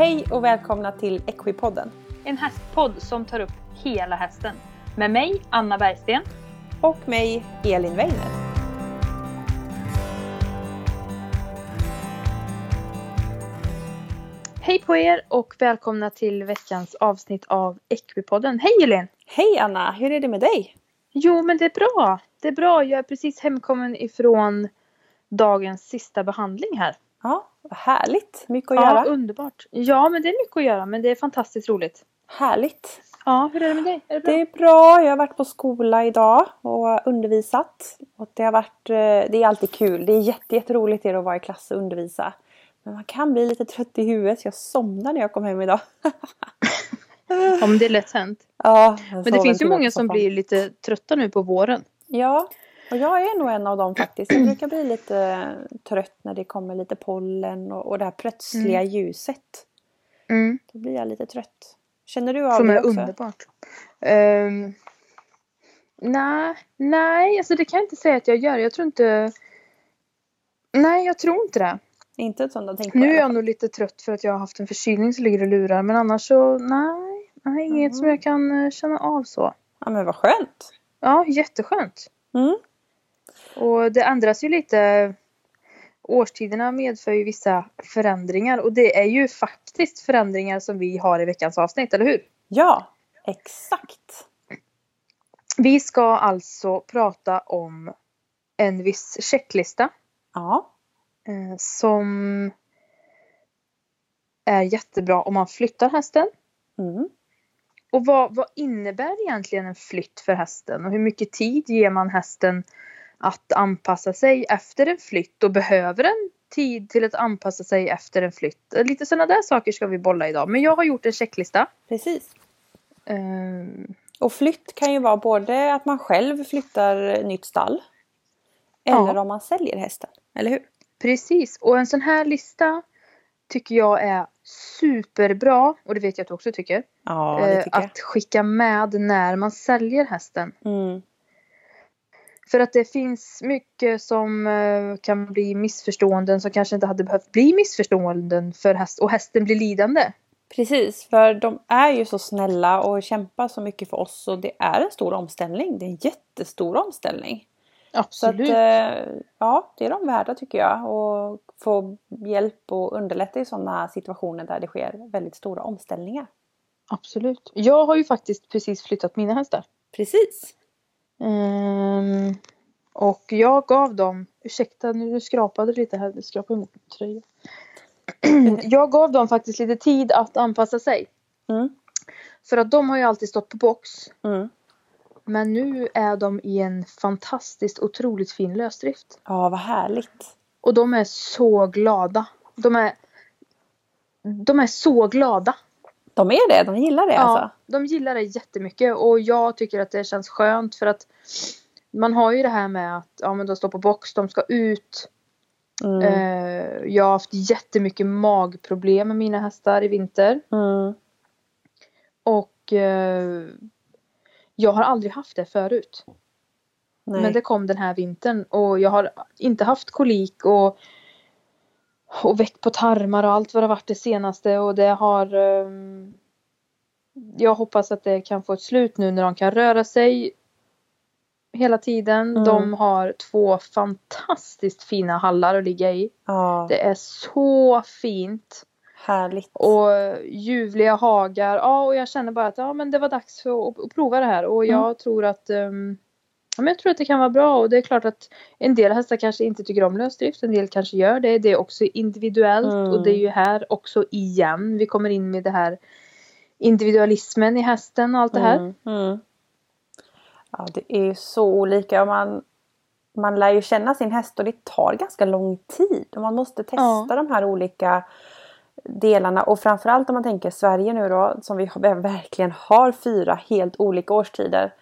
Hej och välkomna till Equipodden. En hästpodd som tar upp hela hästen. Med mig, Anna Bergsten. Och mig, Elin Weiner. Hej på er och välkomna till veckans avsnitt av Equipodden. Hej Elin! Hej Anna, hur är det med dig? Jo men det är bra. Det är bra. Jag är precis hemkommen ifrån dagens sista behandling här. Ja, vad härligt. Mycket att ja, göra. underbart. Ja, men det är mycket att göra, men det är fantastiskt roligt. Härligt. Ja, hur är det med dig? Är det bra? Det är bra. Jag har varit på skola idag och undervisat. Och det har varit, eh, det är alltid kul. Det är jätte, jätteroligt att vara i klass och undervisa. Men man kan bli lite trött i huvudet jag somnade när jag kom hem idag. Ja, men det är lätt hänt. Ja, Men det finns ju många som blir lite trötta nu på våren. Ja, och jag är nog en av dem faktiskt. Jag brukar bli lite trött när det kommer lite pollen och, och det här plötsliga ljuset. Mm. Då blir jag lite trött. Känner du av Som det är också? underbart. Um, nej, nej, alltså det kan jag inte säga att jag gör. Jag tror inte... Nej, jag tror inte det. Inte ett sånt tänkt på. Nu är jag nog lite trött för att jag har haft en förkylning som ligger och lurar. Men annars så, nej. nej inget Mhm. som jag kan eh, känna av så. Ja men vad skönt. Ja, jätteskönt. Mm. Och det ändras ju lite. Årstiderna medför ju vissa förändringar. Och det är ju faktiskt förändringar som vi har i veckans avsnitt, eller hur? Ja, exakt. Vi ska alltså prata om en viss checklista Ja. eh, som är jättebra om man flyttar hästen. Mm. Och vad, vad innebär egentligen en flytt för hästen? Och hur mycket tid ger man hästen att anpassa sig efter en flytt? Och behöver den tid till att anpassa sig efter en flytt? Eh, Lite sådana där saker ska vi bolla idag. Men jag har gjort en checklista. Precis. Ehm, Och flytt kan ju vara både att man själv flyttar nytt stall. Eller Ja. om man säljer hästen. Eller hur? Precis, och en sån här lista tycker jag är superbra, och det vet jag att du också tycker, Ja, det eh, tycker jag. att skicka med när man säljer hästen. Mm. För att det finns mycket som eh, kan bli missförståenden som kanske inte hade behövt bli missförståenden för häst och hästen blir lidande. Precis, för de är ju så snälla och kämpar så mycket för oss och det är en stor omställning. Det är en jättestor omställning. Så att, Absolut. eh, ja, det är de värda tycker jag. Och få hjälp och underlätta i sådana situationer där det sker väldigt stora omställningar. Absolut. Jag har ju faktiskt precis flyttat mina hästar. Precis. Ehm, och jag gav dem, ursäkta nu skrapade det lite här, det skrapade emot min tröja. jag gav dem faktiskt lite tid att anpassa sig. Mm. För att de har ju alltid stått på box. Mm. Men nu är de i en fantastiskt otroligt fin lösdrift. Ja, vad härligt. Och de är så glada. De är, de är så glada. De är det, de gillar det Ja, alltså. de gillar det jättemycket och jag tycker att det känns skönt för att man har ju det här med att ja, men de står på box, de ska ut. Mm. Eh, jag har haft jättemycket magproblem med mina hästar i vinter. Mm. Och eh, jag har aldrig haft det förut. Nej. Men det kom den här vintern och jag har inte haft kolik och, och väck på tarmar och allt vad det varit det senaste och det har ehm, Jag hoppas att det kan få ett slut nu när de kan röra sig hela tiden. Mm. De har två fantastiskt fina hallar att ligga i. Ja, Det är så fint. härligt. Och ljuvliga hagar. Ja, och jag känner bara att ja, men det var dags för att, att prova det här. Och jag Mm. tror att ehm, ja, men jag tror att det kan vara bra. Och det är klart att en del hästar kanske inte tycker om lösdrift. En del kanske gör det. Det är också individuellt. Mm. Och det är ju här också igen. Vi kommer in med det här individualismen i hästen och allt det här. Mm, mm. Ja, det är ju så olika. Man, man lär ju känna sin häst och det tar ganska lång tid. Och man måste testa Ja. de här olika delarna. Och framförallt om man tänker Sverige nu då, som vi verkligen har fyra helt olika årstider.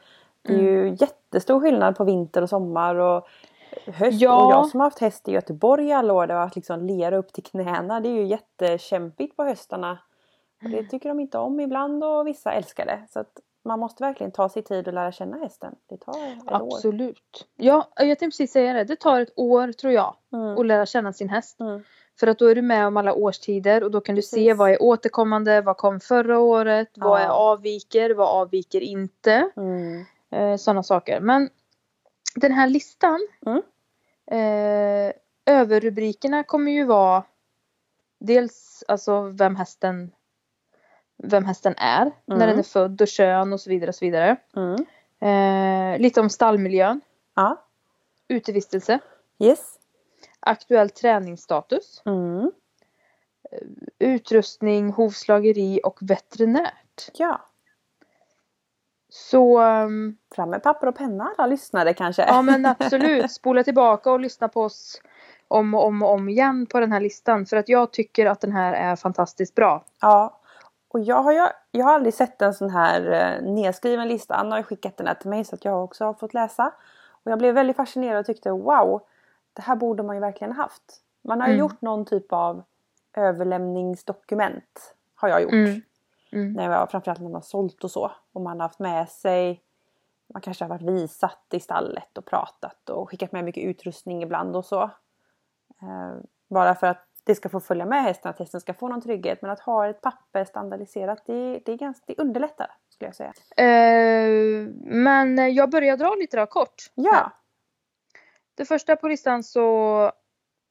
Det är ju jättestor skillnad på vinter och sommar och höst. Ja. Och jag som har haft häst i Göteborg i alla år, det har varit liksom lera upp till knäna. Det är ju jättekämpigt på höstarna. Och det tycker de inte om ibland och vissa älskar det. Så att man måste verkligen ta sig tid att lära känna hästen. Det tar ett år. Absolut. Ja, jag tänkte precis säga det. Det tar ett år tror jag Mm. att lära känna sin häst. Mm. För att då är du med om alla årstider och då kan du se Precis. vad är återkommande, vad kom förra året, vad Ja. är avviker, vad avviker inte. Mm. Eh, Sådana saker. Men den här listan. Mm. Eh, överrubrikerna kommer ju vara dels alltså vem hästen vem hästen är, när Mm. den är född och kön och så vidare och så vidare. Mm. Eh, lite om stallmiljön, Ja. utevistelse, Yes. aktuell träningsstatus, Mm. utrustning, hovslageri och veterinärt. Ja. Så ehm, Fram med papper och penna alla lyssnare kanske. ja men absolut, spola tillbaka och lyssna på oss om och om och om igen på den här listan. För att jag tycker att den här är fantastiskt bra. Ja. Och jag har, ju, jag har aldrig sett en sån här eh, nedskriven lista. Anna har skickat den här till mig så att jag också har fått läsa. Och jag blev väldigt fascinerad och tyckte wow, det här borde man ju verkligen haft. Man har Mm. gjort någon typ av överlämningsdokument. Har jag gjort. Mm. Mm. När jag, framförallt när man har sålt och så. Och man har haft med sig man kanske har varit visat i stallet och pratat och skickat med mycket utrustning ibland och så. Eh, bara för att det ska få följa med hästen, att hästen ska få någon trygghet. Men att ha ett papper standardiserat, det, det, är ganska, det underlättar skulle jag säga. Eh, men jag börjar dra lite då kort. Ja, Det första på listan så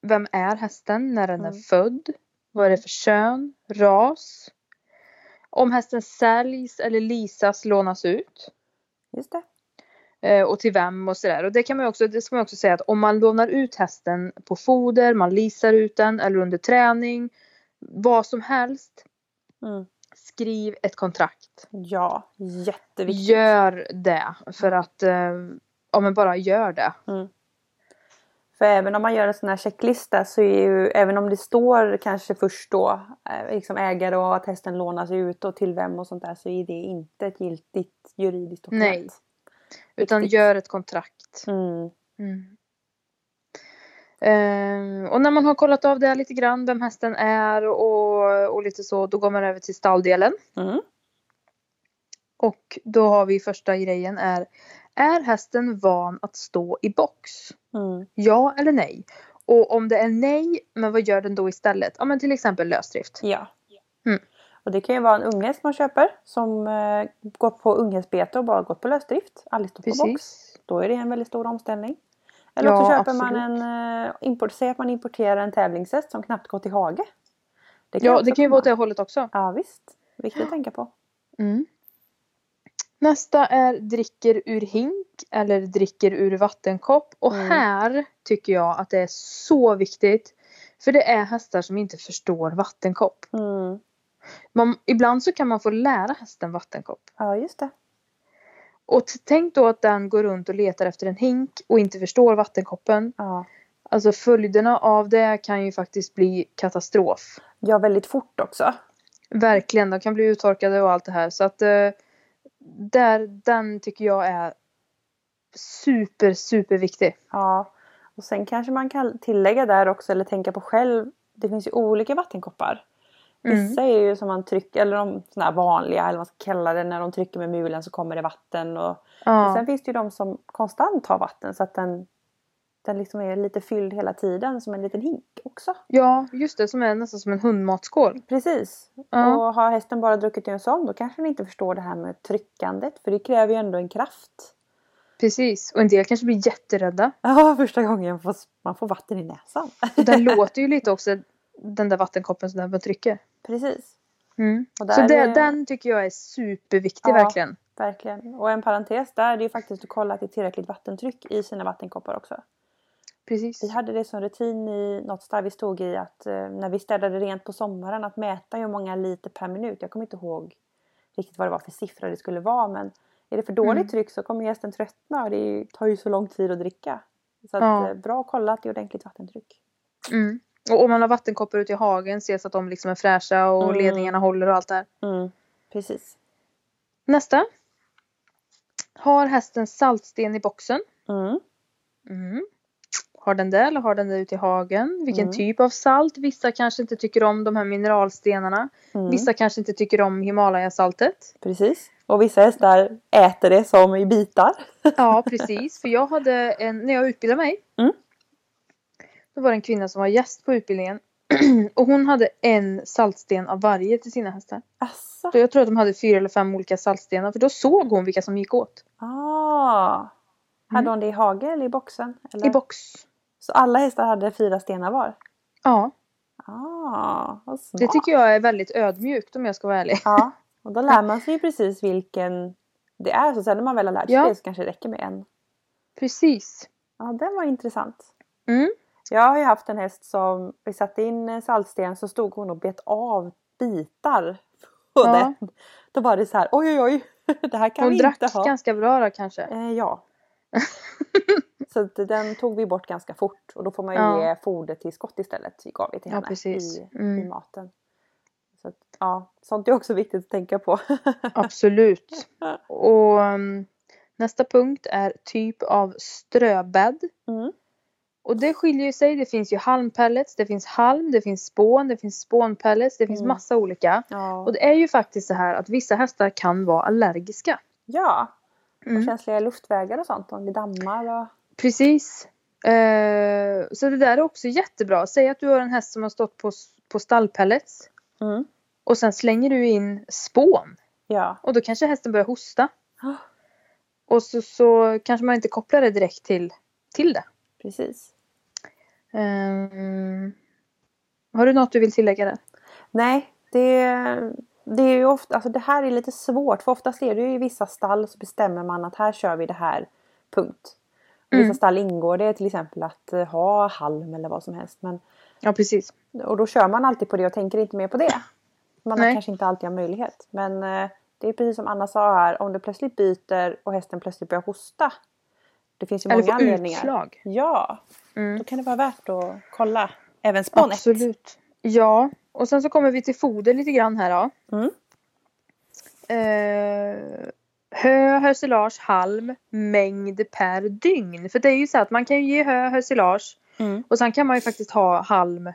Vem är hästen när den är Mm. född? Vad är det för kön? Ras? Om hästen säljs eller leasas, lånas ut. just det. Eh, och till vem och sådär. Och det kan man också, det ska man också säga att om man lånar ut hästen på foder, man leasar ut den eller under träning. Vad som helst. Mm. Skriv ett kontrakt. Ja, jätteviktigt. Gör det. För att, eh, ja men bara gör det. För även om man gör en sån här checklista så är ju, även om det står kanske först då eh, liksom ägare och att hästen lånas ut och till vem och sånt där så är det inte ett giltigt juridiskt dokument. Nej. Utan Viktigt. gör ett kontrakt. Mm. Mm. Eh, och när man har kollat av det lite grann, vem hästen är och, och lite så, då går man över till stalldelen. Mm. Och då har vi första grejen är, är hästen van att stå i box? Mm. Ja eller nej? Och om det är nej, men vad gör den då istället? Ja men till exempel lösdrift. Ja. Mm. Och det kan ju vara en unghäst man köper som eh, går på unghästbete och bara gått på lösdrift. Aldrig stått på box. Precis. Då är det en väldigt stor omställning. Eller Ja, också köper man absolut. en, eh, import, säg att man importerar en tävlingshäst som knappt gått i hage. Det Ja det kan ju vara åt det hållet också. Ja visst. Viktigt att tänka på. Mm. Nästa är dricker ur hink eller dricker ur vattenkopp. Och Mm. här tycker jag att det är så viktigt. För det är hästar som inte förstår vattenkopp. Mm. Man, ibland så kan man få lära hästen vattenkopp. Ja just det. Och tänk då att den går runt och letar efter en hink och inte förstår vattenkoppen. Ja. Alltså följderna av det kan ju faktiskt bli katastrof. ja, väldigt fort också. Verkligen, de kan bli uttorkade och allt det här. Så att eh, där, den tycker jag är super, super viktig. Ja. Och sen kanske man kan tillägga där också eller tänka på själv. Det finns ju olika vattenkoppar. Mm. Vissa är ju som man trycker, eller de såna här vanliga eller vad man ska kalla det. När de trycker med mulen så kommer det vatten. Och, och Ja, sen finns det ju de som konstant har vatten så att den, den liksom är lite fylld hela tiden som en liten hink också. ja, just det, som är nästan som en hundmatskål. Precis. Ja. Och har hästen bara druckit ur en sån då kanske den inte förstår det här med tryckandet. För det kräver ju ändå en kraft. Precis, och en del kanske blir jätterädda. Ja, första gången man får, man får vatten i näsan. Och den låter ju lite också, den där vattenkoppen som den trycker. Precis. Mm. Så det, är- den tycker jag är superviktig Ja. verkligen. Verkligen. Och en parentes där är det ju faktiskt att kolla att det är tillräckligt vattentryck i sina vattenkoppar också. Precis. Vi hade det som rutin i något stall vi stod i att eh, när vi städade rent på sommaren att mäta hur många liter per minut. Jag kommer inte ihåg riktigt vad det var för siffra det skulle vara men är det för dåligt Mm. tryck så kommer gästen tröttna och det tar ju så lång tid att dricka. Så att, Ja. eh, bra att kolla att det är ordentligt vattentryck. Mm. Och om man har vattenkoppor ute i hagen, se så att de liksom är fräscha och Mm. ledningarna håller och allt det här. Mm. Precis. Nästa. Har hästen saltsten i boxen? Mm. Har den det eller har den det ute i hagen? Vilken Mm. typ av salt? Vissa kanske inte tycker om de här mineralstenarna. Mm. Vissa kanske inte tycker om Himalayasaltet. Precis. Och vissa hästar äter det som i bitar. Ja precis, för jag hade en, när jag utbildade mig. Mm. Då var det en kvinna som var gäst på utbildningen. Och hon hade en saltsten av varje till sina hästar. Asså? Så jag tror att de hade fyra eller fem olika saltstenar för då såg hon vilka som gick åt. Ah. Hade Mm. hon det i hage eller i boxen? Eller? I box. Så alla hästar hade fyra stenar var? Ja, Ah, vad smart. det tycker jag är väldigt ödmjukt om jag ska vara ärlig. Ja, och då lär man sig ju precis vilken det är. Så sen när man väl har lärt sig Ja. det så kanske det räcker med en. Precis. Ja, den var intressant. Mm. Jag har ju haft en häst som vi satte in en saltsten så stod hon och bet av bitar på Ja. den. Då var det så här oj oj oj. Det här kan Hon vi drack inte ha. ganska bra då kanske. Eh, ja. så den tog vi bort ganska fort och då får man ju Ja. ge fodertillskott istället. Gav vi till Ja, henne precis. i, Mm. i maten. Så att, ja, sånt är också viktigt att tänka på. Absolut. Och um, nästa punkt är typ av ströbädd. Mm. Och det skiljer sig. Det finns ju halmpellets, det finns halm, det finns spån, det finns spånpellets, det finns Mm. massa olika. Ja. Och det är ju faktiskt så här att vissa hästar kan vara allergiska. ja. Och Mm. känsliga luftvägar och sånt om det dammar. Och... Precis. Eh, så det där är också jättebra. Säg att du har en häst som har stått på, på stallpellets Mm. och sen slänger du in spån Ja. och då kanske hästen börjar hosta. Ah, Och så, så kanske man inte kopplar det direkt till, till det. Precis. Ehm, har du något du vill tillägga där? Nej, det, det är ju ofta, alltså det här är lite svårt för oftast är det ju i vissa stall så bestämmer man att här kör vi det här, punkt. I Mm. vissa stall ingår det till exempel att eh, ha halm eller vad som helst. Men, Ja precis. och då kör man alltid på det och tänker inte mer på det. Man har kanske inte alltid har möjlighet. Men eh, det är precis som Anna sa här, om det plötsligt byter och hästen plötsligt börjar hosta. Det finns ju Eller många anledningar. utslag. Ja, Mm. då kan det vara värt att kolla. Även spån ett. Absolut. Ja, och sen så kommer vi till foder lite grann här då. Mm. Eh, hö, hösilage, halm, mängd per dygn. För det är ju så att man kan ju ge hö, hösilage Mm. och sen kan man ju faktiskt ha halm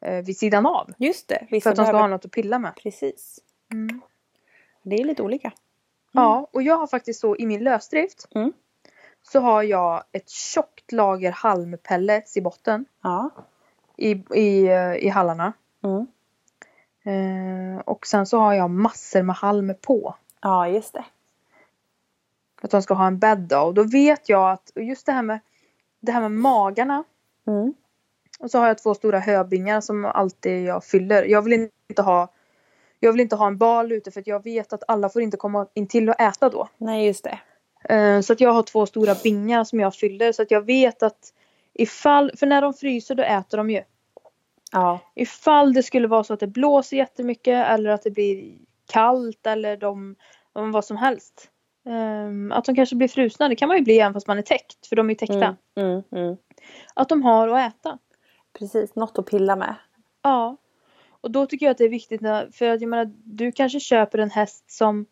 eh, vid sidan av. Just det, För att de ska behöver... ha något att pilla med. Precis. Mm. Det är lite olika. Ja, och jag har faktiskt så i min lösdrift Mm. så har jag ett tjockt lager halmpellets i botten Ja. i, i, eh, i hallarna. Mm. Eh, och sen så har jag massor med halm på. Ja, just det. Att de ska ha en bädd då. Och då vet jag att just det här med det här med magarna. Mm. Och så har jag två stora höbingar som alltid jag fyller. Jag vill inte ha jag vill inte ha en bal ute för jag vet att alla får inte komma in till och äta då. Nej, just det. Eh, Så att jag har två stora bingar som jag fyller så att jag vet att ifall, för när de fryser då äter de ju. Ja. Ifall det skulle vara så att det blåser jättemycket eller att det blir kallt eller de, vad som helst. Ehm, att de kanske blir frusna, det kan man ju bli även fast man är täckt för de är ju täckta. Mm. Mm. Mm. Att de har att äta. Precis, något att pilla med. Ja. Och då tycker jag att det är viktigt när, för att jag menar du kanske köper en häst som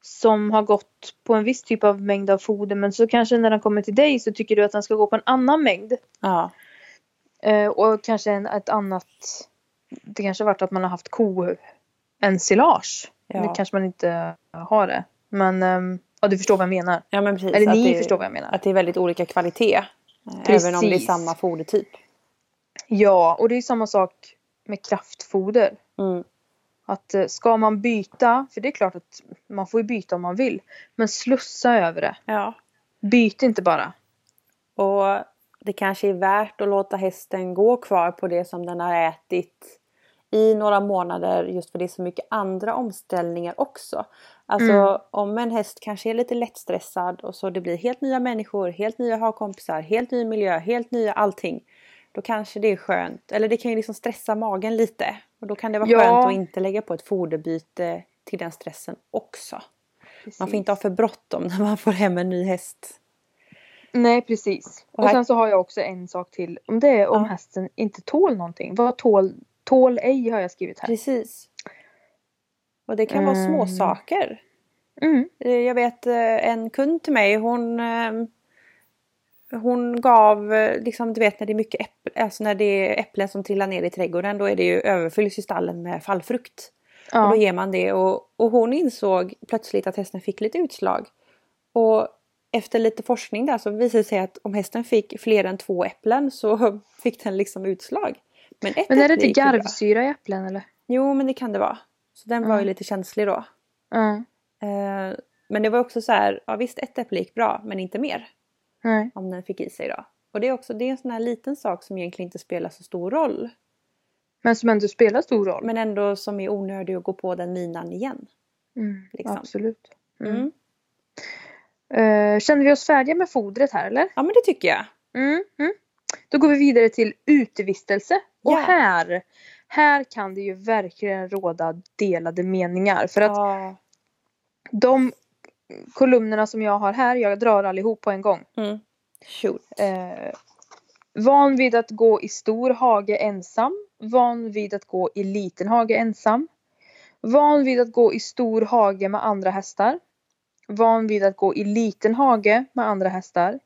som har gått på en viss typ av mängd av foder men så kanske när den kommer till dig så tycker du att den ska gå på en annan mängd. Ja. Eh, och kanske en, ett annat Det kanske varit att man har haft ko ensilage. Ja. Nu kanske man inte har det. Men ehm, ja, du förstår vad jag menar. ja, men precis. Eller ni det, förstår vad jag menar. Att det är väldigt olika kvalitet. eh, Även om det är Precis. samma fodertyp. Ja, och det är samma sak med kraftfoder. Mm. Att eh, ska man byta, för det är klart att man får ju byta om man vill. Men slussa över det. Ja. Byt inte bara. Och det kanske är värt att låta hästen gå kvar på det som den har ätit i några månader just för det är så mycket andra omställningar också. Alltså Mm. om en häst kanske är lite lättstressad och så det blir helt nya människor, helt nya hagkompisar, helt ny miljö, helt nya allting. Då kanske det är skönt, eller det kan ju liksom stressa magen lite. Och då kan det vara Ja. skönt att inte lägga på ett foderbyte till den stressen också. Man får inte ha för bråttom när man får hem en ny häst. Nej, precis. Och Och här- sen så har jag också en sak till. Om det är om Ja. hästen inte tål någonting. Vad tål, tål ej har jag skrivit här. Precis. Och det kan vara Mm. små saker. Mm. Eh, Jag vet eh, en kund till mig hon eh, Hon gav liksom du vet när det är mycket äpplen, alltså när det är äpplen som trillar ner i trädgården då är det ju överfylls i stallen med fallfrukt. Och då Ja. ger man det och, och hon insåg plötsligt att hästen fick lite utslag. Och efter lite forskning där så visade det sig att om hästen fick fler än två äpplen så fick den liksom utslag. Men, ett Men är det inte garvsyra i äpplen eller? Jo men det kan det vara. Så den var ju Mm. lite känslig då. Ja. Eh, men det var också så här, ja visst ett äpple gick bra men inte mer. Nej. Om den fick i sig då. Och det är också det är en sån här liten sak som egentligen inte spelar så stor roll. Men som ändå spelar stor roll. Men ändå som är onödig att gå på den minan igen. Mm, liksom. Absolut. Mm. Mm. Eh, känner vi oss färdiga med fodret här eller? Ja men det tycker jag. Mm. Mm. Då går vi vidare till utevistelse. Och Ja. här, här kan det ju verkligen råda delade meningar. För att Ja. de kolumnerna som jag har här, jag drar allihop på en gång. Mm. Eh, van vid att gå i stor hage ensam. Van vid att gå i liten hage ensam. Van vid att gå i stor hage med andra hästar. Van vid att gå i liten hage med andra hästar.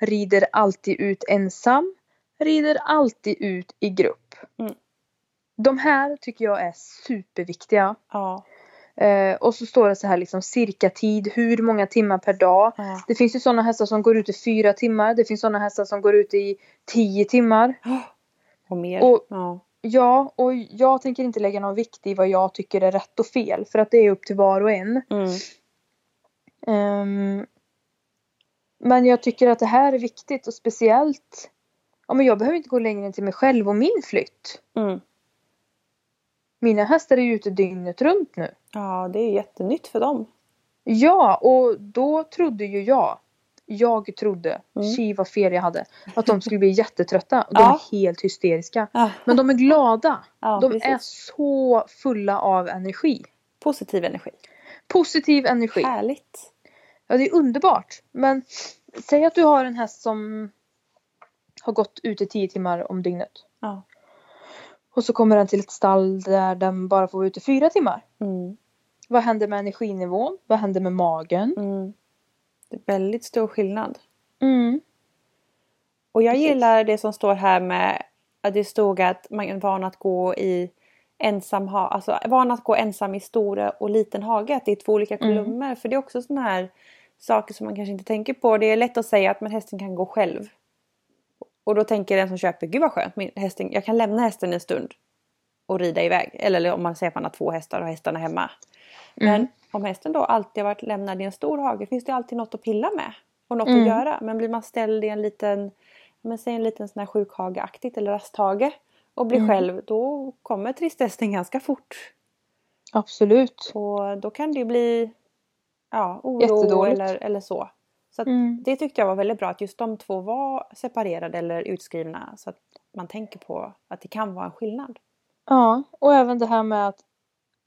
Rider alltid ut ensam. Rider alltid ut i grupp. Mm. De här tycker jag är superviktiga. Ja. Eh, och så står det så här liksom cirka tid, hur många timmar per dag. ja. Det finns ju sådana hästar som går ut i fyra timmar. Det finns sådana hästar som går ut i tio timmar. Och mer. Och- ja. Ja, och jag tänker inte lägga någon vikt i vad jag tycker är rätt och fel. För att det är upp till var och en. Mm. Ehm, men jag tycker att det här är viktigt och speciellt. Ja, men jag behöver inte gå längre än till mig själv och min flytt. Mm. Mina hästar är ju ute dygnet runt nu. ja det är jättenytt för dem. Ja, och då trodde ju jag. Jag trodde, Mm. tji vad fel jag hade, att de skulle bli jättetrötta. Och de Ja. är helt hysteriska. Ja. Men de är glada. Ja, De precis. är så fulla av energi. Positiv energi. Positiv energi. Härligt. Ja, det är underbart. Men säg att du har en häst som har gått ute 10 timmar om dygnet. Ja. Och så kommer den till ett stall där den bara får vara ute 4 timmar. Mm. Vad händer med energinivån? Vad händer med magen? Mm. Det är väldigt stor skillnad. Mm. Och jag Precis. gillar det som står här med att det stod att man är van att gå i ensam ha, alltså van att gå ensam i stor och liten hage. Att det är två olika Mm. kolumner. För det är också sådana här saker som man kanske inte tänker på. Det är lätt att säga att men hästen kan gå själv. Och då tänker den som köper, gud vad skönt, min hästen, jag kan lämna hästen en stund och rida iväg. Eller om man säger att man har två hästar och hästarna hemma. Men Mm. om hästen då alltid har varit lämnad i en stor hage finns det alltid något att pilla med. Och något Mm. att göra. Men blir man ställd i en liten, men säg en liten sån här sjukhageaktigt eller rasthage och blir Mm. själv då kommer tristessen ganska fort. Absolut. Och då kan det ju bli ja, oro eller, eller så. Så Mm. det tyckte jag var väldigt bra att just de två var separerade eller utskrivna. Så att man tänker på att det kan vara en skillnad. Ja, och även det här med att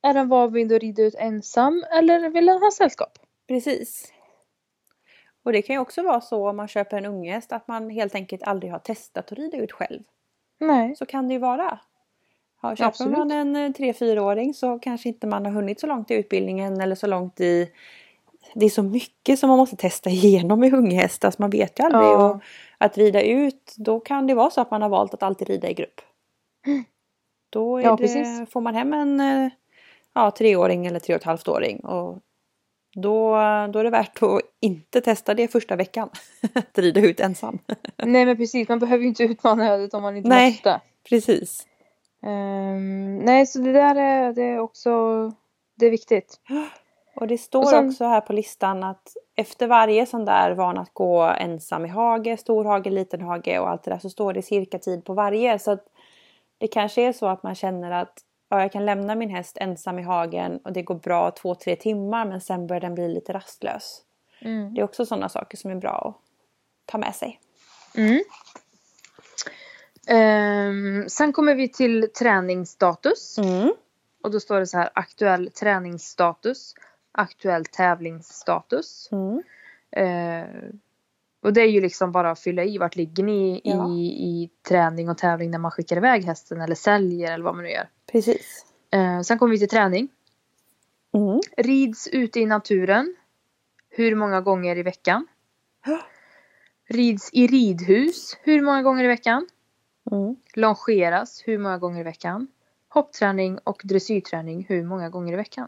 är den van vid att rida ut ensam eller vill den ha sällskap? Precis. Och det kan ju också vara så om man köper en unghäst att man helt enkelt aldrig har testat att rida ut själv. Nej. Så kan det ju vara. Ja, köper Absolut. man en 3-4-åring så kanske inte man har hunnit så långt i utbildningen eller så långt i... Det är så mycket som man måste testa igenom med unghäst. Alltså man vet ju aldrig. Ja. Och att rida ut, då kan det vara så att man har valt att alltid rida i grupp. Då är Ja, det, får man hem en eh, ja, treåring eller tre och ett halvt åring och då, då är det värt att inte testa det första veckan. att rida ut ensam. Nej men precis, man behöver ju inte utmana ödet om man inte Nej. måste. Precis. Ehm, nej så det där är, det är också det är viktigt. Och det står Och sen- också här på listan att efter varje sån där van att gå ensam i hage, stor hage, liten hage och allt det där så står det cirka tid på varje. Så att det kanske är så att man känner att ja, jag kan lämna min häst ensam i hagen och det går bra två, tre timmar men sen börjar den bli lite rastlös. Mm. Det är också sådana saker som är bra att ta med sig. Mm. Ehm, sen kommer vi till träningsstatus. Mm. Och då står det så här aktuell träningsstatus. Aktuell tävlingsstatus. Mm. Eh, och det är ju liksom bara att fylla i vart ligger ni Ja. i, i träning och tävling när man skickar iväg hästen eller säljer eller vad man nu gör. Precis. Eh, sen kommer vi till träning. Mm. Rids ute i naturen. Hur många gånger i veckan? Rids i ridhus. Hur många gånger i veckan? Mm. Longeras. Hur många gånger i veckan? Hoppträning och dressyrträning. Hur många gånger i veckan?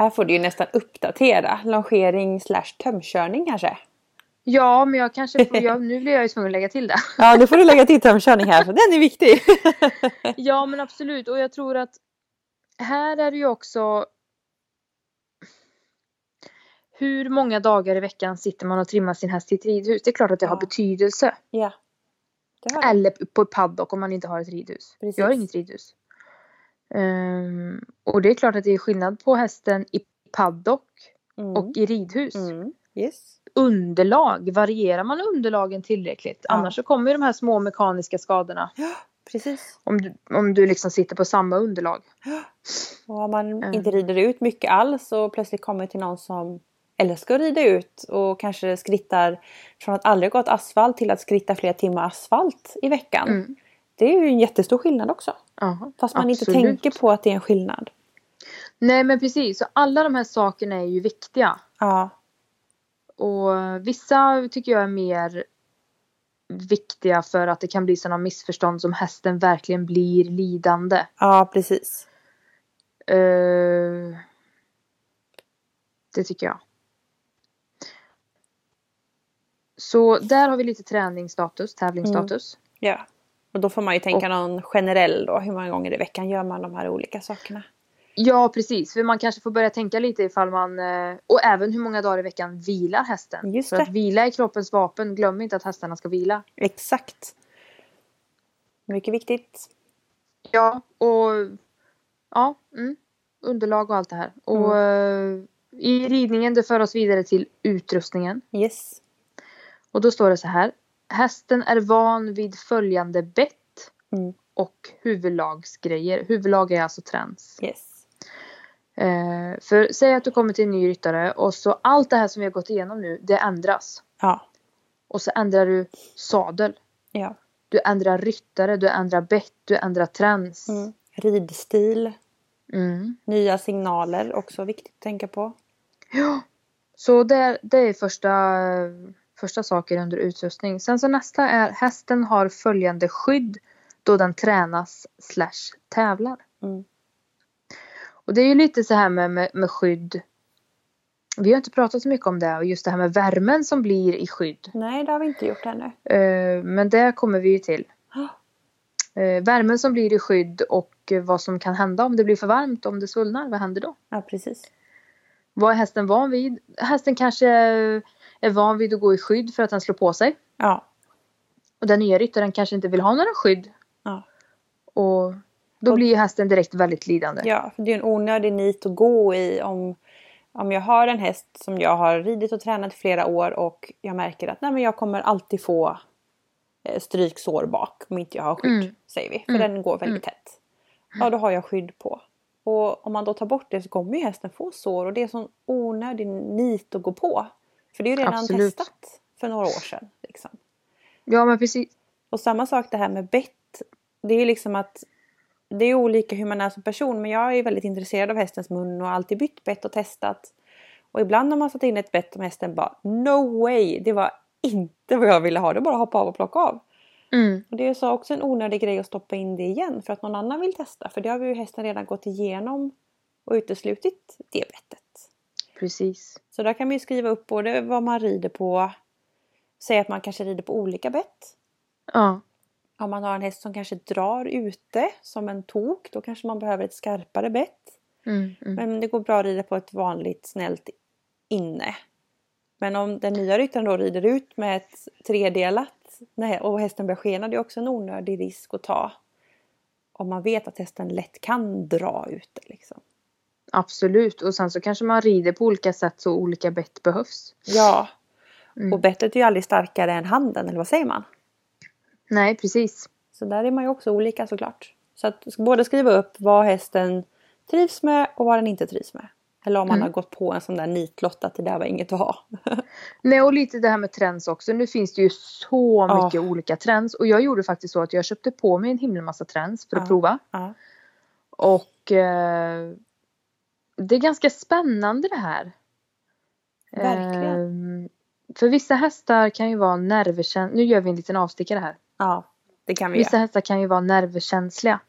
Här får du ju nästan uppdatera. Longering slash tömkörning kanske. Ja, men jag kanske får, jag, nu blir jag ju tvungen att lägga till det. Ja, nu får du lägga till tömkörning här för den är viktig. Ja, men absolut. Och jag tror att här är det ju också hur många dagar i veckan sitter man och trimmar sin häst i ett ridhus? Det är klart att det har Ja. betydelse. ja. Det har det. Eller på paddock om man inte har ett ridhus. Precis. Jag har inget ridhus. Ehm, och det är klart att det är skillnad på hästen i paddock Mm. och i ridhus. Mm. Yes. Underlag, varierar man underlagen tillräckligt? Ja. Annars så kommer ju de här små mekaniska skadorna. Precis. Om du, om du liksom sitter på samma underlag. Och om man Mm. inte rider ut mycket alls och plötsligt kommer till någon som älskar att rida ut och kanske skrittar från att aldrig gått asfalt till att skritta flera timmar asfalt i veckan. Mm. Det är ju en jättestor skillnad också. Ja, Fast man inte absolut. tänker på att det är en skillnad. Nej men precis, så alla de här sakerna är ju viktiga. Ja, Och vissa tycker jag är mer viktiga för att det kan bli sådana missförstånd som hästen verkligen blir lidande. ja precis. Eh, det tycker jag. Så där har vi lite träningsstatus, tävlingsstatus. Ja. Och då får man ju tänka någon generell då. Hur många gånger i veckan gör man de här olika sakerna? Ja precis, för man kanske får börja tänka lite ifall man eh, och även hur många dagar i veckan vilar hästen. Just för det. att vila är kroppens vapen, glöm inte att hästarna ska vila. Exakt. Mycket viktigt. Ja, och ja, mm, underlag och allt det här. Och eh, i ridningen det för oss vidare till utrustningen. Yes. Och då står det så här. Hästen är van vid följande bett Mm. och huvudlagsgrejer. Huvudlag är alltså träns. Yes. Eh, för säg att du kommer till en ny ryttare och så allt det här som vi har gått igenom nu, det ändras. Ja. Och så ändrar du sadel. Ja. Du ändrar ryttare, du ändrar bett, du ändrar träns. Mm. Ridstil. Mm. Nya signaler också viktigt att tänka på. Ja. Så det, det är första, första saker under utrustning. Sen så nästa är hästen har följande skydd då den tränas slash tävlar. Mm. Och det är ju lite så här med, med, med skydd. Vi har inte pratat så mycket om det och just det här med värmen som blir i skydd. Nej, det har vi inte gjort ännu. Eh, men det kommer vi ju till. Eh, värmen som blir i skydd och vad som kan hända om det blir för varmt, om det svullnar, vad händer då? Ja, precis. Vad är hästen van vid? Hästen kanske är van vid att gå i skydd för att den slår på sig. Ja. Och den nya ryttaren kanske inte vill ha några skydd. Ja. Och då blir ju hästen direkt väldigt lidande. Ja, för det är en onödig nit att gå i om, om jag har en häst som jag har ridit och tränat i flera år och jag märker att nej, men jag kommer alltid få eh, stryksår bak om inte jag har skydd. Mm. Säger vi, för Mm. den går väldigt tätt. Ja, då har jag skydd på. Och om man då tar bort det så kommer ju hästen få sår och det är sån onödig nit att gå på. För det är ju redan Absolut. testat för några år sedan. Liksom. Ja men precis. Och samma sak det här med bett. Det är liksom att det är olika hur man är som person men jag är väldigt intresserad av hästens mun och har alltid bytt bett och testat. Och ibland har man satt in ett bett och hästen bara No way! Det var inte vad jag ville ha. Det bara hoppa av och plocka av. Mm. Och det är så också en onödig grej att stoppa in det igen för att någon annan vill testa. För det har ju hästen redan gått igenom och uteslutit det bettet. Precis. Så där kan man ju skriva upp både vad man rider på. Säga att man kanske rider på olika bett. Ja. Om man har en häst som kanske drar ute som en tok då kanske man behöver ett skarpare bett. Mm. Mm. Men det går bra att rida på ett vanligt snällt inne. Men om den nya ryttaren då rider ut med ett tredelat och hästen börjar skena det är också en onödig risk att ta. Om man vet att hästen lätt kan dra ut det liksom. Absolut. Och sen så kanske man rider på olika sätt så olika bett behövs. Ja, Mm. och bettet är ju aldrig starkare än handen eller vad säger man? Nej precis. Så där är man ju också olika såklart. Så att både skriva upp vad hästen trivs med och vad den inte trivs med. Eller om man Mm. har gått på en sån där nitlott att det där var inget att ha. Nej och lite det här med trends också. Nu finns det ju så mycket olika trends. Och jag gjorde faktiskt så att jag köpte på mig en himla massa trends för att Ja. prova. ja. Och eh, det är ganska spännande det här. Verkligen. Eh, för vissa hästar kan ju vara nervkänsliga. Nu gör vi en liten avstickare här. ja, det kan vi Vissa göra. hästar kan ju vara nervkänsliga.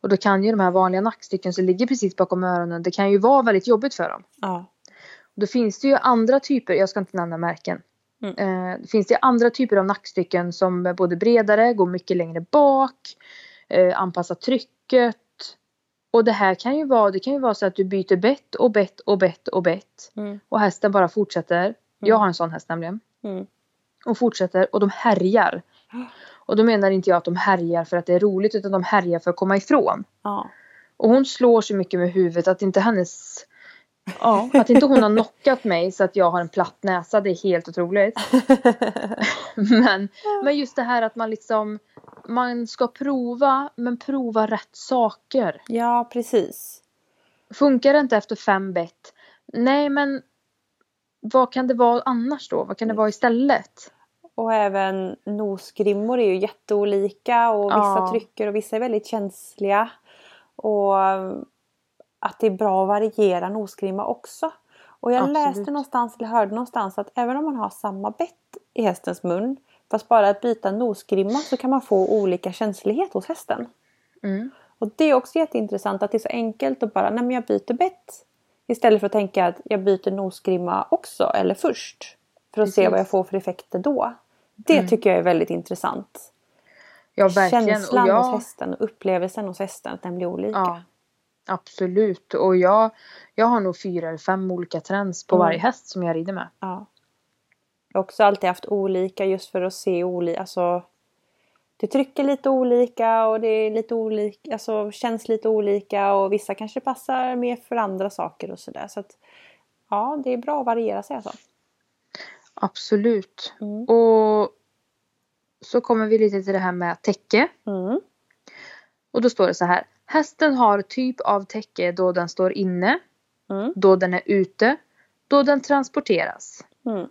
Och då kan ju de här vanliga nackstycken som ligger precis bakom öronen. Det kan ju vara väldigt jobbigt för dem. Ja, Då finns det ju andra typer. Jag ska inte nämna märken. Mm. Eh, finns det andra typer av nackstycken som är både bredare, går mycket längre bak, eh, anpassar trycket. Och det här kan ju vara, det kan ju vara så att du byter bett och bett och bett och bett. Mm. Och hästen bara fortsätter. Jag har en sån häst nämligen. Mm. Och fortsätter och de härjar. Och då menar inte jag att de härjar för att det är roligt utan de härjar för att komma ifrån. Ja. Och hon slår så mycket med huvudet att inte hennes... Ja, att inte hon har knockat mig så att jag har en platt näsa, det är helt otroligt. Men, men just det här att man liksom... Man ska prova, men prova rätt saker. ja, precis. Funkar det inte efter fem bett? Nej, men vad kan det vara annars då? Vad kan det vara istället? Och även nosgrimmor är ju jätteolika och vissa Ja. trycker och vissa är väldigt känsliga. Och att det är bra att variera nosgrimma också. Och jag Absolut. läste någonstans eller hörde någonstans att även om man har samma bett i hästens mun fast bara att byta nosgrimma så kan man få olika känslighet hos hästen. Mm. Och det är också jätteintressant att det är så enkelt att bara, nej men jag byter bett. Istället för att tänka att jag byter nosgrimma också eller först. För att se Precis. vad jag får för effekter då. Det Mm. tycker jag är väldigt intressant. Ja, verkligen. Känslan och jag, hos hästen och upplevelsen hos hästen, att den blir olika. Ja, absolut. Och jag, jag har nog fyra eller fem olika trends på Mm. varje häst som jag rider med. Ja. Jag har också alltid haft olika just för att se olika. Alltså, det trycker lite olika och det är lite olika, alltså, känns lite olika och vissa kanske passar mer för andra saker och sådär. Så att, ja, det är bra att variera sig alltså. Absolut. Mm. Och så kommer vi lite till det här med täcke. Mm. Och då står det så här. Hästen har typ av täcke då den står inne, Mm. då den är ute, då den transporteras. Mm.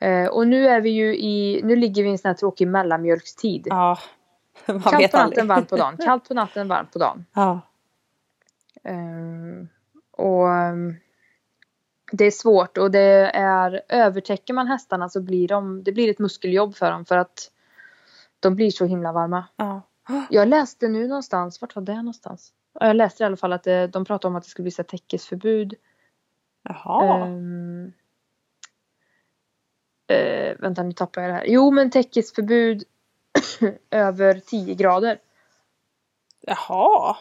Eh, och nu är vi ju i, nu ligger vi i en sån här tråkig mellanmjölkstid. Ja, man Kallt vet på natten, aldrig. varmt på dagen. Kallt på natten, varmt på dagen. Ja. Ehm, och ehm, det är svårt och det är övertäcker man hästarna så blir de, det blir ett muskeljobb för dem för att de blir så himla varma. Ja. Jag läste nu någonstans, vart var det någonstans? Ja, Jag läste i alla fall att det, de pratade om att det skulle bli så här täckesförbud. Jaha. Ehm, eh, vänta nu tappar jag det här. Jo men täckesförbud över 10 grader. Jaha.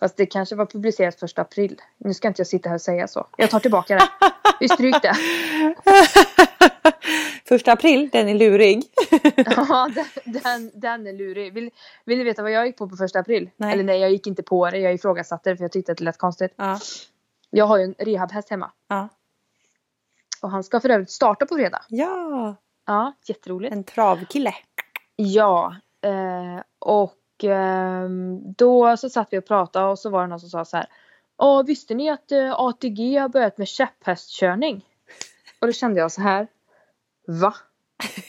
Fast det kanske var publicerat första april. Nu ska inte jag sitta här och säga så. Jag tar tillbaka det. Vi stryker det. Första april, den är lurig. Ja, den, den, den är lurig. Vill, vill ni veta vad jag gick på på första april? Nej. Eller nej, jag gick inte på det. Jag ifrågasatte det för jag tyckte att det lät konstigt. Ja. Jag har ju en rehabhäst hemma. Ja. Och han ska för övrigt starta på fredag. ja. Ja, jätteroligt. En travkille. Ja, eh, och ehm, då så satt vi och pratade och så var det någon som sa så här. Ja, visste ni att eh, ATG har börjat med käpphästkörning? Och då kände jag så här. Va?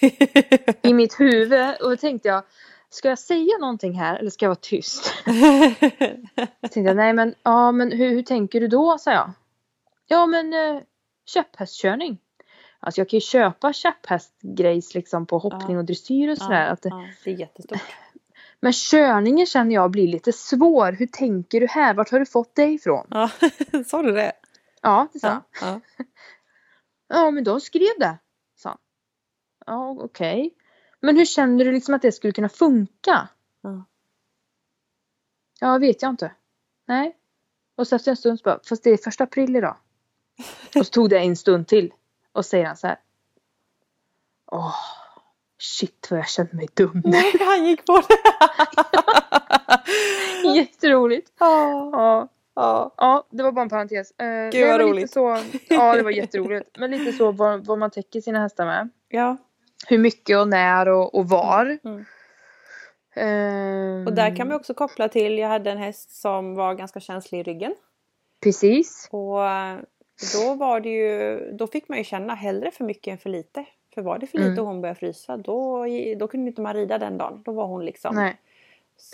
I mitt huvud och då tänkte jag. Ska jag säga någonting här eller ska jag vara tyst? Jag tänkte nej men, ja, men hur, hur tänker du då? sa jag. Ja men eh, käpphästkörning. Alltså jag kan ju köpa käpphästgrejs liksom på hoppning Ja. och dressyr och sådär. Att det, ja, det är jättestort. men körningen känner jag blir lite svår. Hur tänker du här? Vart har du fått det ifrån? Ja, sa du det? Ja, det sa Ja. Ja. Men de skrev det. Sa han. Ja, okej. Men hur känner du liksom att det skulle kunna funka? Ja. Ja, vet jag inte. Nej. Och så efter en stund så bara, fast det är första april idag. Och så tog det en stund till. Och säger han så här. Åh, shit vad jag kände mig dum. Nej, han gick på det. Jätteroligt. ja. Ja. Ja. Ja, det var bara en parentes. Eh, nej, vad roligt. Lite så, ja, det var jätteroligt. Men lite så vad, vad man täcker sina hästar med. ja. Hur mycket och när och, och var. Mm. Ehm, Och där kan man också koppla till, jag hade en häst som var ganska känslig i ryggen. Precis. Och eh, då var det ju, då fick man ju känna hellre för mycket än för lite. För var det för lite Mm. och hon började frysa då, då kunde inte man rida den dagen. Då var hon liksom Nej,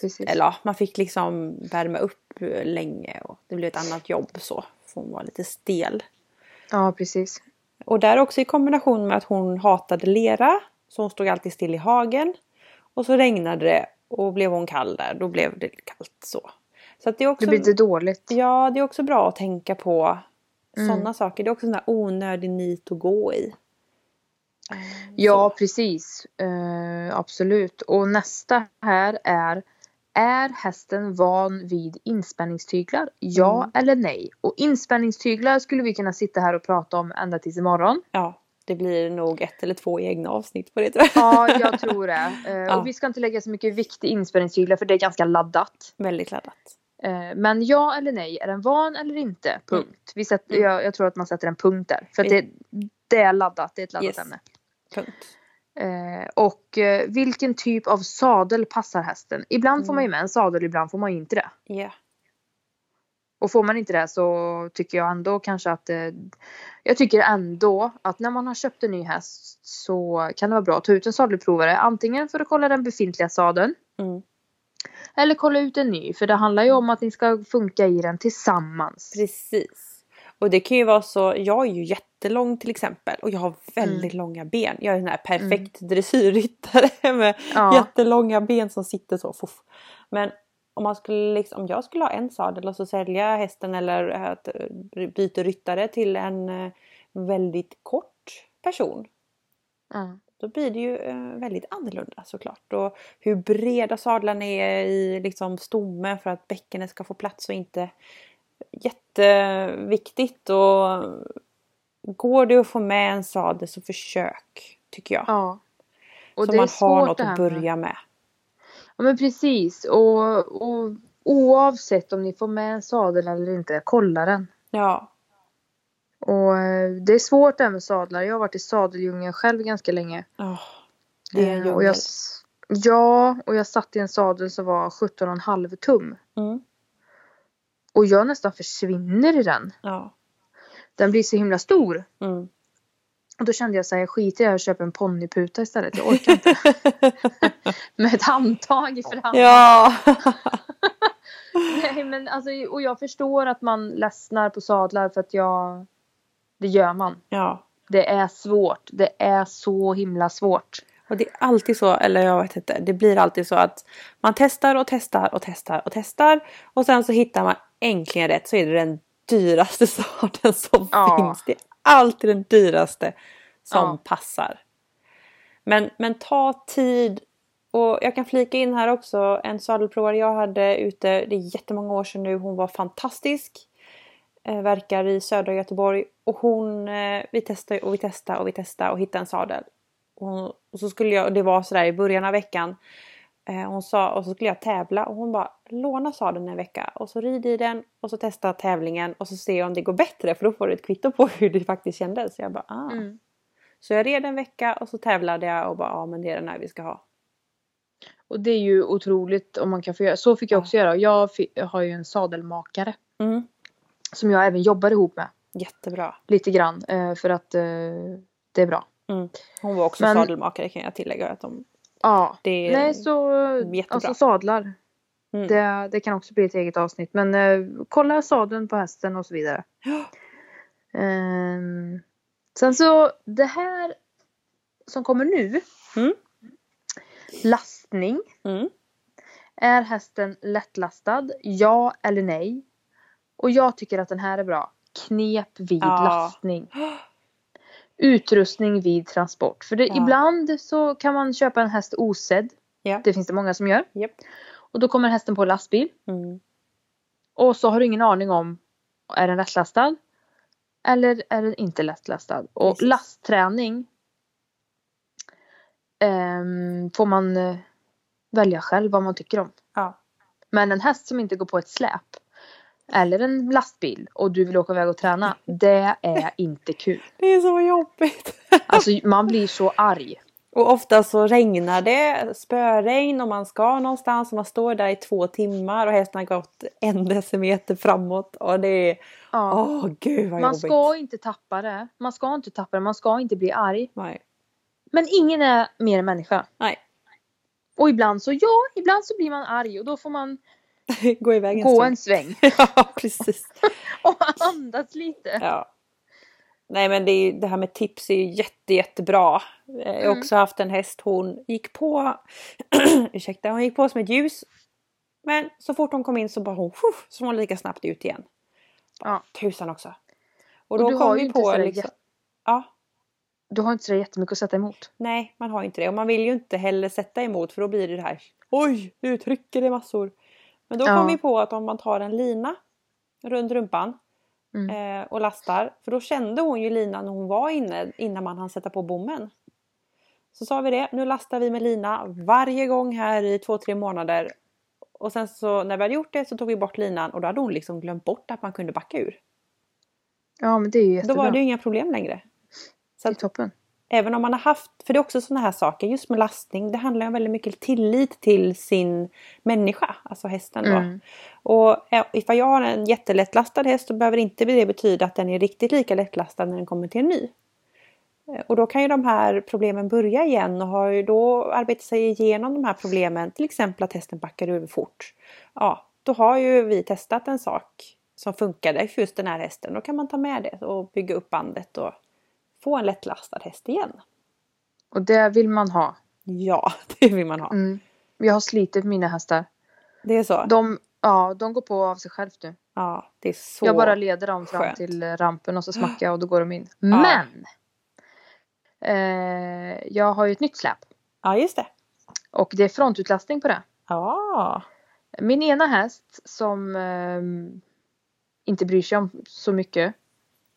precis. Eller man fick liksom värma upp länge och det blev ett annat jobb så. För hon var lite stel. Ja, precis. Och där också i kombination med att hon hatade lera. Så hon stod alltid still i hagen. Och så regnade det och blev hon kall där, då blev det kallt så. Så det är också... Det blir lite dåligt. Ja, det är också bra att tänka på Mm. sådana saker. Det är också där onödig nit att gå i. Eh, Ja, precis. Eh, absolut. Och nästa här är Är hästen van vid inspänningstyglar? Ja Mm. eller nej? Och inspänningstyglar skulle vi kunna sitta här och prata om ända tills imorgon. ja, det blir nog ett eller två egna avsnitt på det tror jag. Ja, jag tror det. Eh, Ja. Och vi ska inte lägga så mycket vikt i inspänningstyglar för det är ganska laddat. Väldigt laddat. Eh, Men ja eller nej, är den van eller inte? Punkt. Vi sätter, Mm. jag, jag tror att man sätter en punkt där. För det, det är laddat, det är ett laddat Yes. ämne. Punkt. Eh, och eh, vilken typ av sadel passar hästen? Ibland får man ju Mm. med en sadel, ibland får man ju inte det. Ja. Och får man inte det så tycker jag ändå kanske att eh, Jag tycker ändå att när man har köpt en ny häst så kan det vara bra att ta ut en sadelprovare. Antingen för att kolla den befintliga sadeln. Mm. Eller kolla ut en ny. För det handlar ju om att ni ska funka i den tillsammans. Precis. Och det kan ju vara så, jag är ju jättelång till exempel och jag har väldigt långa ben. Jag är en här perfekt dressyrryttare med Ja. jättelånga ben som sitter så. Fuff. Men om, man skulle liksom, om jag skulle ha en sadel och så sälja hästen eller att eh, byta ryttare till en eh, väldigt kort person. Ja. Då blir det ju eh, väldigt annorlunda såklart. Och hur breda sadlarna är i liksom stomme för att bäckenet ska få plats och inte jätteviktigt. Och går det att få med en sadel så försök tycker jag. ja. Och så man har något att börja med. Ja men precis. Och, och oavsett om ni får med en sadel eller inte, kolla den. Ja. Och eh, det är svårt det här med sadlar. Jag har varit i sadeldjungeln själv ganska länge. Åh, det är en Eh, och jag, djungel. Ja, och jag satt i en sadel som var 17,5 tum. Mm. Och jag nästan försvinner i den. Ja. Den blir så himla stor. Mm. Och då kände jag så här, jag skiter i det här och köper en ponnyputa istället. Jag orkar inte. Med ett handtag i fram. ja. Nej, men alltså, och jag förstår att man ledsnar på sadlar för att jag... Det gör man. ja. Det är svårt. Det är så himla svårt. Och det är alltid så, eller jag vet inte, det blir alltid så att man testar och testar och testar och testar och sen så hittar man äntligen rätt så är det den dyraste sadeln som Ja. finns. Det är alltid den dyraste som Ja. passar. Men, men ta tid och jag kan flika in här också en sadelprovare jag hade ute, det är jättemånga år sedan nu, hon var fantastisk. Eh, verkar i södra Göteborg och hon, eh, vi testade och vi testade och vi testade och hittade en sadel. Och, och så skulle jag, och det var sådär i början av veckan. Eh, hon sa, och så skulle jag tävla och hon bara låna sadeln en vecka och så rid i den och så testa tävlingen och så se om det går bättre för då får du ett kvitto på hur det faktiskt kändes. Så jag bara ah. Mm. Så jag red en vecka och så tävlade jag och bara ja men det är den här vi ska ha. Och det är ju otroligt om man kan få göra. Så fick jag Ja. också göra. Jag jag har ju en sadelmakare. Mm. Som jag även jobbar ihop med. Jättebra. Lite grann. eh, För att eh, det är bra. Hon var också Men- sadelmakare kan jag tillägga. Att de, Ja. Nej så. jättebra. Alltså sadlar. Mm. Det, det kan också bli ett eget avsnitt. Men eh, kolla sadeln på hästen och så vidare. Ja. Ehm, sen så det här som kommer nu. Mm. Lastning. Mm. Är hästen lättlastad? Ja eller nej? Och jag tycker att den här är bra. Knep vid Ja. lastning. Utrustning vid transport. För det, Ja. ibland så kan man köpa en häst osedd. Ja. Det finns det många som gör. Japp. Och då kommer hästen på lastbil. Mm. Och så har du ingen aning om är den lättlastad eller är den inte lättlastad. Och Precis. lastträning ehm, får man eh, välja själv vad man tycker om. Ja. Men en häst som inte går på ett släp eller en lastbil och du vill åka iväg och träna, det är inte kul. Det är så jobbigt. Alltså man blir så arg. Och ofta så regnar det, spöregn och man ska någonstans och man står där i två timmar och hästen har gått en decimeter framåt och det är Ja. Åh gud vad Man jobbigt. ska inte tappa det. Man ska inte tappa det, man ska inte bli arg. Nej. Men ingen är mer än människa. Nej. Och ibland så, ja, ibland så blir man arg och då får man Gå iväg en gå stund. en sväng ja precis. och andas lite. Ja. Nej men det, är, det här med tips är ju jätte, jättebra. Jag har Mm. också haft en häst, hon gick på ursäkta, hon gick på som ett ljus. Men så fort hon kom in så bara hon, så hon lika snabbt ut igen. Ja. Tusan också. Och Och då du kom har ju vi inte på sådär liksom, ja, du har inte så jättemycket att sätta emot. Nej, man har inte det. Och man vill ju inte heller sätta emot för då blir det det här Oj, nu trycker det massor. Men då Ja. kom vi på att om man tar en lina runt rumpan Mm. eh, och lastar. För då kände hon ju linan när hon var inne innan man hann sätta på bommen. Så sa vi det, nu lastar vi med lina varje gång här i två, tre månader. Och sen så när vi hade gjort det så tog vi bort linan och då hade hon liksom glömt bort att man kunde backa ur. Ja men det är ju Då jättebra. var det ju inga problem längre. Så det är toppen. Även om man har haft, för det är också sådana här saker, just med lastning, det handlar ju väldigt mycket tillit till sin människa, alltså hästen då. Mm. Och ifall jag har en jättelättlastad häst så behöver inte det betyda att den är riktigt lika lättlastad när den kommer till en ny. Eh, Och då kan ju de här problemen börja igen och har ju då arbetat sig igenom de här problemen, till exempel att hästen backar ur fort. Ja, då har ju vi testat en sak som funkade för just den här hästen. Då kan man ta med det och bygga upp bandet och få en lättlastad häst igen. Och det vill man ha. Ja, det vill man ha. Mm. Jag har slitit mina hästar. Det är så? De, ja, de går på av sig själv nu. Ja, det är så jag bara leder dem fram skönt. till eh, rampen och så smackar jag och då går de in. Men! Eh, jag har ju ett nytt släp. Ja, just det. Och det är frontutlastning på det. Ja. Min ena häst som ehm, inte bryr sig om så mycket.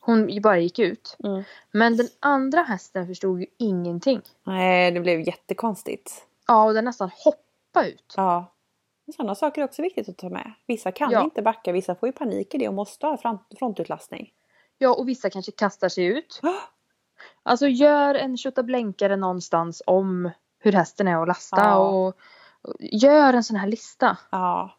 Hon bara gick ut. Mm. Men den andra hästen förstod ju ingenting. Nej, det blev jättekonstigt. Ja, och den nästan hoppade ut. Ja. Sådana saker är också viktigt att ta med. Vissa kan Ja. inte backa, vissa får ju panik i det och måste ha front- frontutlastning. Ja, och vissa kanske kastar sig ut. Alltså gör en tjottablänkare någonstans om hur hästen är att lasta Ja. och gör en sån här lista. Ja.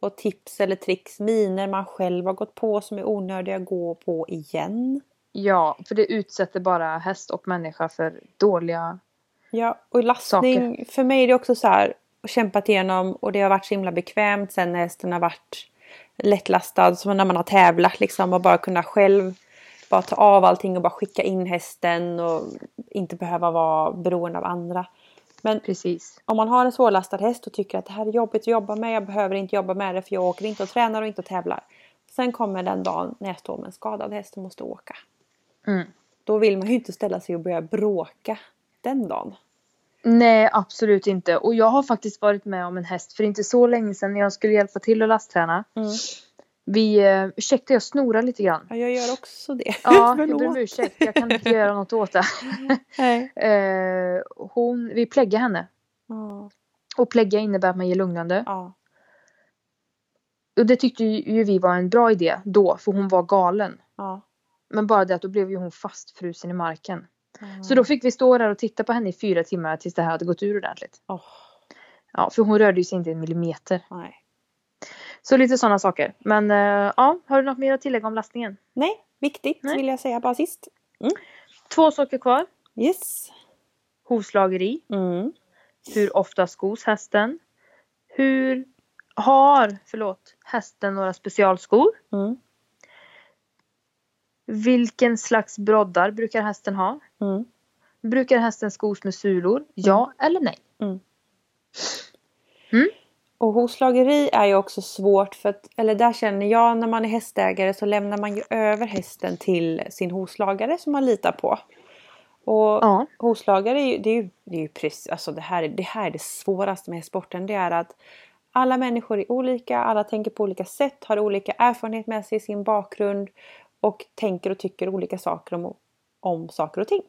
Och tips eller tricks, miner man själv har gått på som är onödiga att gå på igen. Ja, för det utsätter bara häst och människa för dåliga... Ja, och lastning, för mig är det också så här, kämpat igenom och det har varit så himla bekvämt sen när hästen har varit lättlastad, som när man har tävlat liksom och bara kunna själv bara ta av allting och bara skicka in hästen och inte behöva vara beroende av andra. Men Precis. om man har en svårlastad häst och tycker att det här är jobbigt att jobba med, jag behöver inte jobba med det för jag åker inte och tränar och inte och tävlar. Sen kommer den dagen när jag står med en skadad häst och måste åka. Mm. Då vill man ju inte ställa sig och börja bråka den dagen. Nej, absolut inte. Och jag har faktiskt varit med om en häst för inte så länge sedan när jag skulle hjälpa till att lastträna. Mm. Vi, eh, ursäkta jag snorar lite grann. Ja, jag gör också det. Ja, jag ber om ursäkt. Jag kan inte göra något åt det. Nej. Eh, hon, vi pläggar henne. Ja, Och plägga innebär att man ger lugnande. ja, Och det tyckte ju vi var en bra idé då, för hon var galen. ja. Men bara det att då blev ju hon fastfrusen i marken. Så då fick vi stå där och titta på henne i fyra timmar tills det här hade gått ur ordentligt. Ja, för hon rörde ju sig inte en millimeter. nej. Så lite sådana saker. Men eh, ja, har du något mer att tillägga om lastningen? nej, viktigt Nej. vill jag säga bara sist. Två saker kvar. Yes. Hovslageri. Mm. Hur ofta skos hästen? Hur har, förlåt, hästen några specialskor? Mm. Vilken slags broddar brukar hästen ha? Mm. Brukar hästen skos med sulor? Ja eller nej? Och hovslageri är ju också svårt för att, eller där känner jag när man är hästägare så lämnar man ju över hästen till sin hovslagare som man litar på. Och Ja. hovslagare är ju, det är ju, det är ju precis, alltså det här, är- det här är det svåraste med hästsporten. Det är att alla människor är olika, alla tänker på olika sätt, har olika erfarenhet med sig i sin bakgrund och tänker och tycker olika saker om, om saker och ting.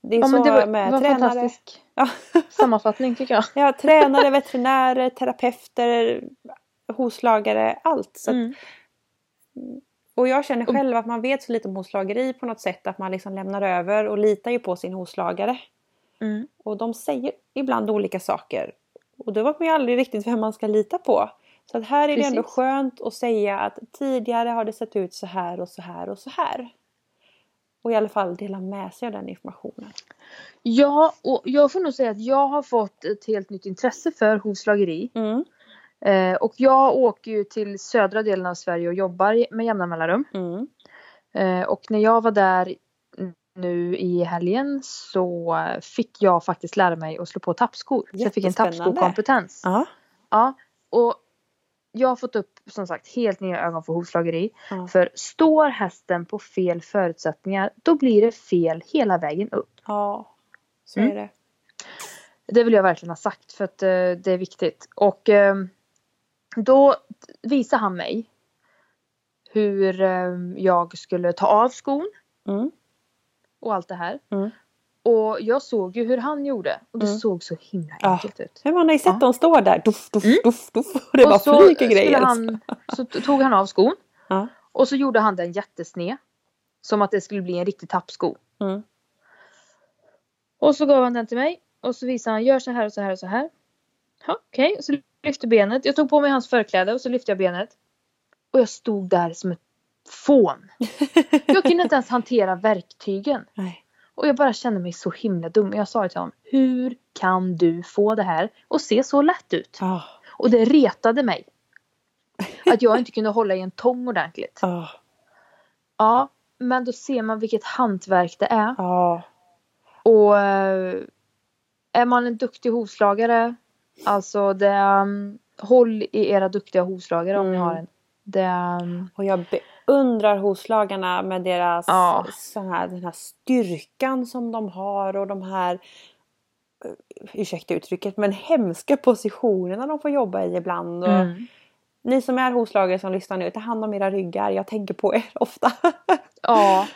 Det är Ja så det var, med var tränare. fantastisk Ja. sammanfattning tycker jag. Ja, tränare, veterinärer, terapeuter, hovslagare, allt. Så att, Mm. och jag känner själv att man vet så lite om hovslageri på något sätt att man liksom lämnar över och litar ju på sin hovslagare. Mm. Och de säger ibland olika saker. Och då vet man ju aldrig riktigt vem man ska lita på. Så att här är det ändå Precis. skönt att säga att tidigare har det sett ut så här och så här och så här. Och i alla fall dela med sig av den informationen. Ja, och jag får nog säga att jag har fått ett helt nytt intresse för hovslageri. Mm, Eh, och jag åker ju till södra delen av Sverige och jobbar med jämna mellanrum. mm, Eh, och när jag var där nu i helgen så fick jag faktiskt lära mig att slå på tappskor. Så jag fick en tappskokompetens. ja, Ja, och jag har fått upp som sagt helt nya ögon för hovslageri. Ja. För står hästen på fel förutsättningar då blir det fel hela vägen upp. Ja, så Mm. är det. Det vill jag verkligen ha sagt för att eh, det är viktigt. Och eh, då visade han mig hur eh, jag skulle ta av skon Mm. och allt det här. Mm. Och jag såg ju hur han gjorde och det Mm. såg så himla Ja. enkelt ut. Men man har ju sett Ja. dem stå där, doff, doff, Mm. doff, doff. Och det bara och så, flyger grejer. han, så t- tog han av skon Ja. och så gjorde han den jättesned. Som att det skulle bli en riktig tappsko. Mm. Och så gav han den till mig och så visade han gör så här och så här och så här. Ja, Okej, och så lyfte benet. Jag tog på mig hans förkläde och så lyfte jag benet. Och jag stod där som ett fån. Jag kunde inte ens hantera verktygen. Nej. Och jag bara kände mig så himla dum. Jag sa till honom, hur kan du få det här att se så lätt ut? Ja. Och det retade mig. Att jag inte kunde hålla i en tång ordentligt. Ja. Ja, men då ser man vilket hantverk det är. Ja. Och eh, är man en duktig hovslagare, alltså det, um, håll i era duktiga hovslagare om ni Mm. har en. Det, um, Och jag beundrar hovslagarna med deras Ja. sån här, den här styrkan som de har och de här eh, ursäkta uttrycket, men hemska positionerna de får jobba i ibland. Och mm. Ni som är hovslagare som lyssnar nu, ta hand om era ryggar. Jag tänker på er ofta. Ja.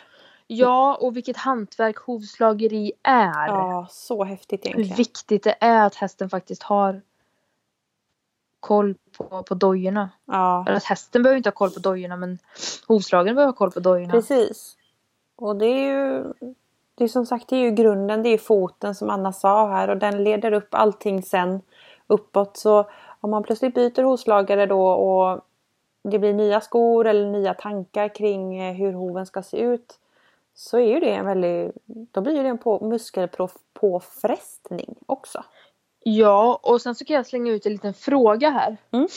ja, och vilket hantverk hovslageri är. ja, så häftigt Hur egentligen. viktigt det är att hästen faktiskt har koll på, på dojorna. Ja, Eller att hästen behöver inte ha koll på dojorna men hovslagaren behöver ha koll på dojorna. precis. Och det är ju det är som sagt det är ju grunden, det är foten som Anna sa här och den leder upp allting sen uppåt. Så om man plötsligt byter hovslagare då och det blir nya skor eller nya tankar kring eh, hur hoven ska se ut så är ju det en väldigt, då blir det en på, muskelpåfrestning också. Ja, och sen så kan jag slänga ut en liten fråga här. Mm.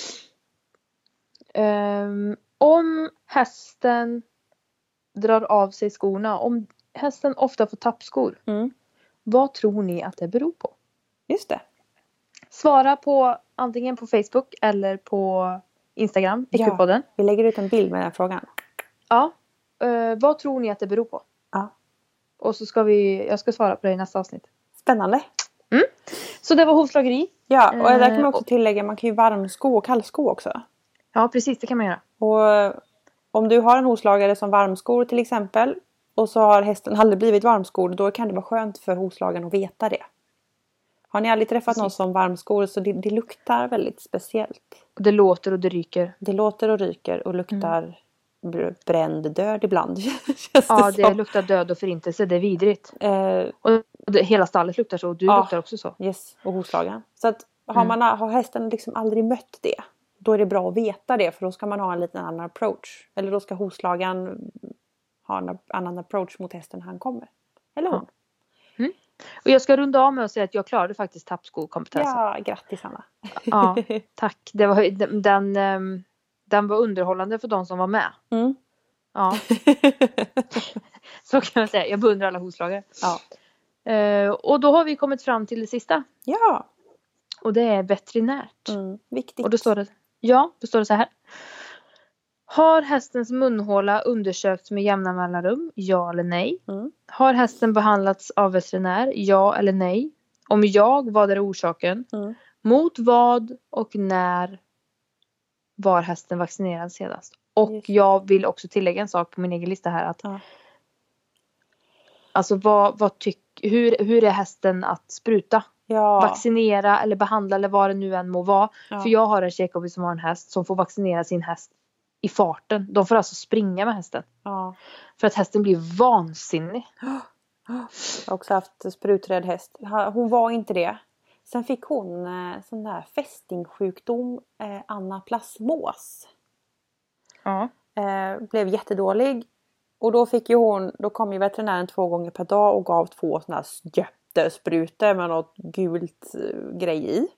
Ehm, om hästen drar av sig skorna, om hästen ofta får tappskor, Mm. vad tror ni att det beror på? Just det. Svara på antingen på Facebook eller på Instagram, Ja. Ekopodden. Vi lägger ut en bild med den här frågan. Ja. Eh, vad tror ni att det beror på? Ja. Och så ska vi, jag ska svara på det i nästa avsnitt. Spännande. Så det var hovslageri. Ja, och där kan man Eh, också tillägga, man kan ju varmsko och kallsko också. Ja, precis, det kan man göra. Och om du har en hovslagare som varmskor till exempel och så har hästen aldrig blivit varmskor, då kan det vara skönt för hovslagaren att veta det. Har ni aldrig träffat någon som varmskor så det, det luktar väldigt speciellt. Det låter och det ryker. Det låter och ryker och luktar br- bränd död ibland. Ja, det det luktar död och förintelse. Det är vidrigt. Eh, Och det, hela stallet luktar så och du Ja. luktar också så. Yes, och hovslagaren. Så att har, Mm. man, har hästen liksom aldrig mött det, då är det bra att veta det för då ska man ha en liten annan approach. Eller då ska hovslagaren ha en annan approach mot hästen när han kommer. Eller hon. Och jag ska runda av med att säga att jag klarade faktiskt tappskokompetensen. Ja, grattis Anna. Ja, tack. Det var, den, den, ehm, den var underhållande för de som var med. Mm. Ja, så kan man säga. Jag beundrar alla hovslagare. ja. Eh, och då har vi kommit fram till det sista. ja. Och det är veterinärt. Mm. Viktigt. Och då står det, ja, då står det så här. Har hästens munhåla undersökts med jämna mellanrum? Ja eller nej? Mm. Har hästen behandlats av veterinär? Ja eller nej? Om jag, vad är orsaken? Mm. Mot vad och när var hästen vaccinerad senast? Och jag vill också tillägga en sak på min egen lista här. Att, Ja. Alltså vad, vad tyck, hur, hur är hästen att spruta? Ja. Vaccinera eller behandla eller vad det nu än må vara. ja. För jag har en tjejkompis som har en häst som får vaccinera sin häst i farten. De får alltså springa med hästen. ja. För att hästen blir vansinnig. Jag har också haft spruträdd häst. Hon var inte det. Sen fick hon eh, sån där fästingsjukdom, eh, anaplasmos. Ja. eh, blev jättedålig. Och då fick ju hon, då kom ju veterinären två gånger per dag och gav två sådana här jättesprutor med något gult eh, grej i.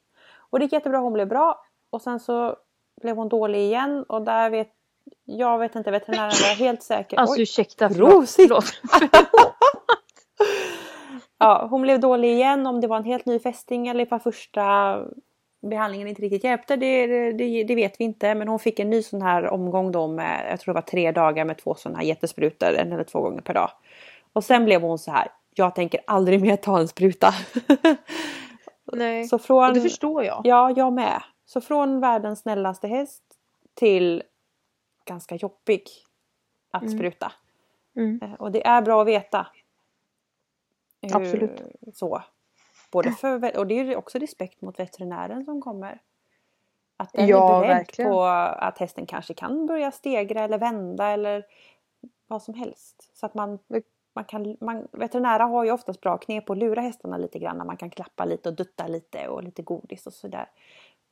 Och det gick jättebra, hon blev bra. Och sen så blev hon dålig igen och där vet jag vet inte, veterinären var helt säker. Alltså Oj. ursäkta. Prosit! Förlåt. Ja, hon blev dålig igen om det var en helt ny fästing eller ifall första behandlingen inte riktigt hjälpte, det, det, det, vet vi inte. Men hon fick en ny sån här omgång då med, jag tror det var tre dagar med två sådana här jättesprutor, en eller två gånger per dag. Och sen blev hon så här, jag tänker aldrig mer ta en spruta. Nej, så från, och det förstår jag. Ja, jag med. Så från världens snällaste häst till ganska jobbig att Mm. spruta. Mm. Eh, Och det är bra att veta. Hur- Absolut. Så. Både för, och det är också respekt mot veterinären som kommer. Att den Ja, är beredd verkligen. på att hästen kanske kan börja stegra eller vända eller vad som helst. Så att man, man kan, man, veterinärer har ju oftast bra knep på att lura hästarna lite grann. när Man kan klappa lite och dutta lite och lite godis och sådär.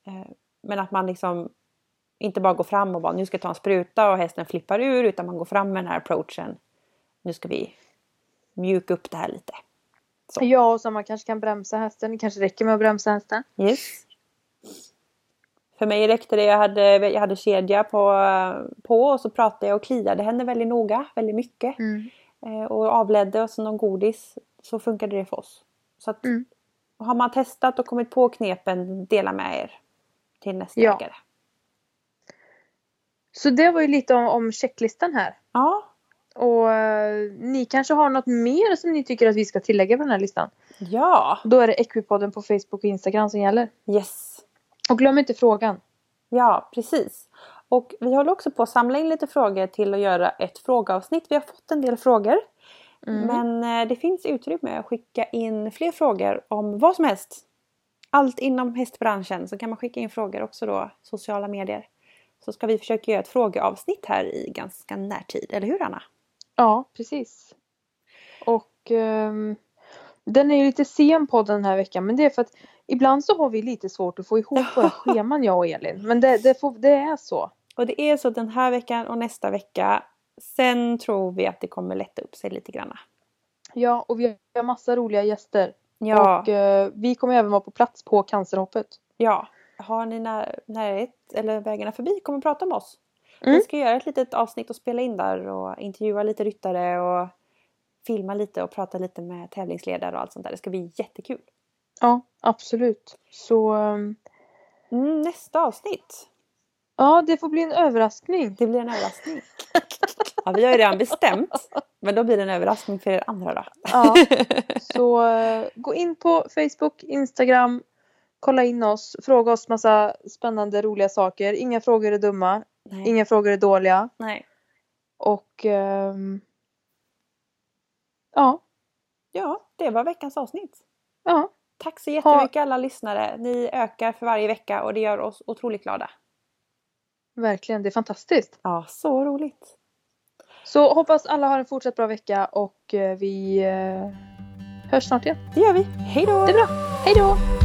Eh, Men att man liksom inte bara går fram och bara nu ska jag ta en spruta och hästen flippar ur utan man går fram med den här approachen. Nu ska vi mjuka upp det här lite. Så. Ja, och så man kanske kan bromsa hästen. Det kanske räcker med att bromsa hästen. Yes. För mig räckte det. Jag hade, jag hade kedja på, på och så pratade jag och kliade henne väldigt noga, väldigt mycket. Mm. Eh, och avledde och så någon godis. Så funkade det för oss. Så att, Mm. Har man testat och kommit på knepen, dela med er till nästa Ja. ägare. Så det var ju lite om, om checklistan här. Ja, Och eh, ni kanske har något mer som ni tycker att vi ska tillägga på den här listan. ja, Då är det Equipodden på Facebook och Instagram som gäller. yes. Och glöm inte frågan. Ja, precis. Och vi håller också på att samla in lite frågor till att göra ett frågeavsnitt. Vi har fått en del frågor. Mm. Men eh, det finns utrymme att skicka in fler frågor om vad som helst. Allt inom hästbranschen så kan man skicka in frågor också då, sociala medier. Så ska vi försöka göra ett frågeavsnitt här i ganska närtid, eller hur Anna? Ja, precis. Och ehm, den är ju lite sen på den här veckan men det är för att ibland så har vi lite svårt att få ihop våra scheman jag och Elin. Men det, det, får, det är så. Och det är så den här veckan och nästa vecka. Sen tror vi att det kommer lätta upp sig lite granna. Ja, och vi har massa roliga gäster. Ja, Och eh, vi kommer även vara på plats på cancerhoppet. ja. Har ni när, närhet eller vägarna förbi, kom och prata med oss. Mm. Vi ska göra ett litet avsnitt och spela in där och intervjua lite ryttare och filma lite och prata lite med tävlingsledare och allt sånt där. Det ska bli jättekul. Ja, absolut. Så ehm, Mm, nästa avsnitt. ja, det får bli en överraskning. Det blir en överraskning. Ja, vi har ju redan bestämt. Men då blir det en överraskning för er andra då. Ja. Så eh, gå in på Facebook, Instagram, kolla in oss, fråga oss massa spännande roliga saker. Inga frågor är dumma, Nej. inga frågor är dåliga. Nej. Och ehm, ja, Ja, det var veckans avsnitt. ja, Tack så jättemycket alla lyssnare. Ni ökar för varje vecka och det gör oss otroligt glada. verkligen. Det är fantastiskt. Ja, så roligt. Så hoppas alla har en fortsatt bra vecka och eh, vi eh, hörs snart igen. Det gör vi. Hej då! Det är bra. Hej då!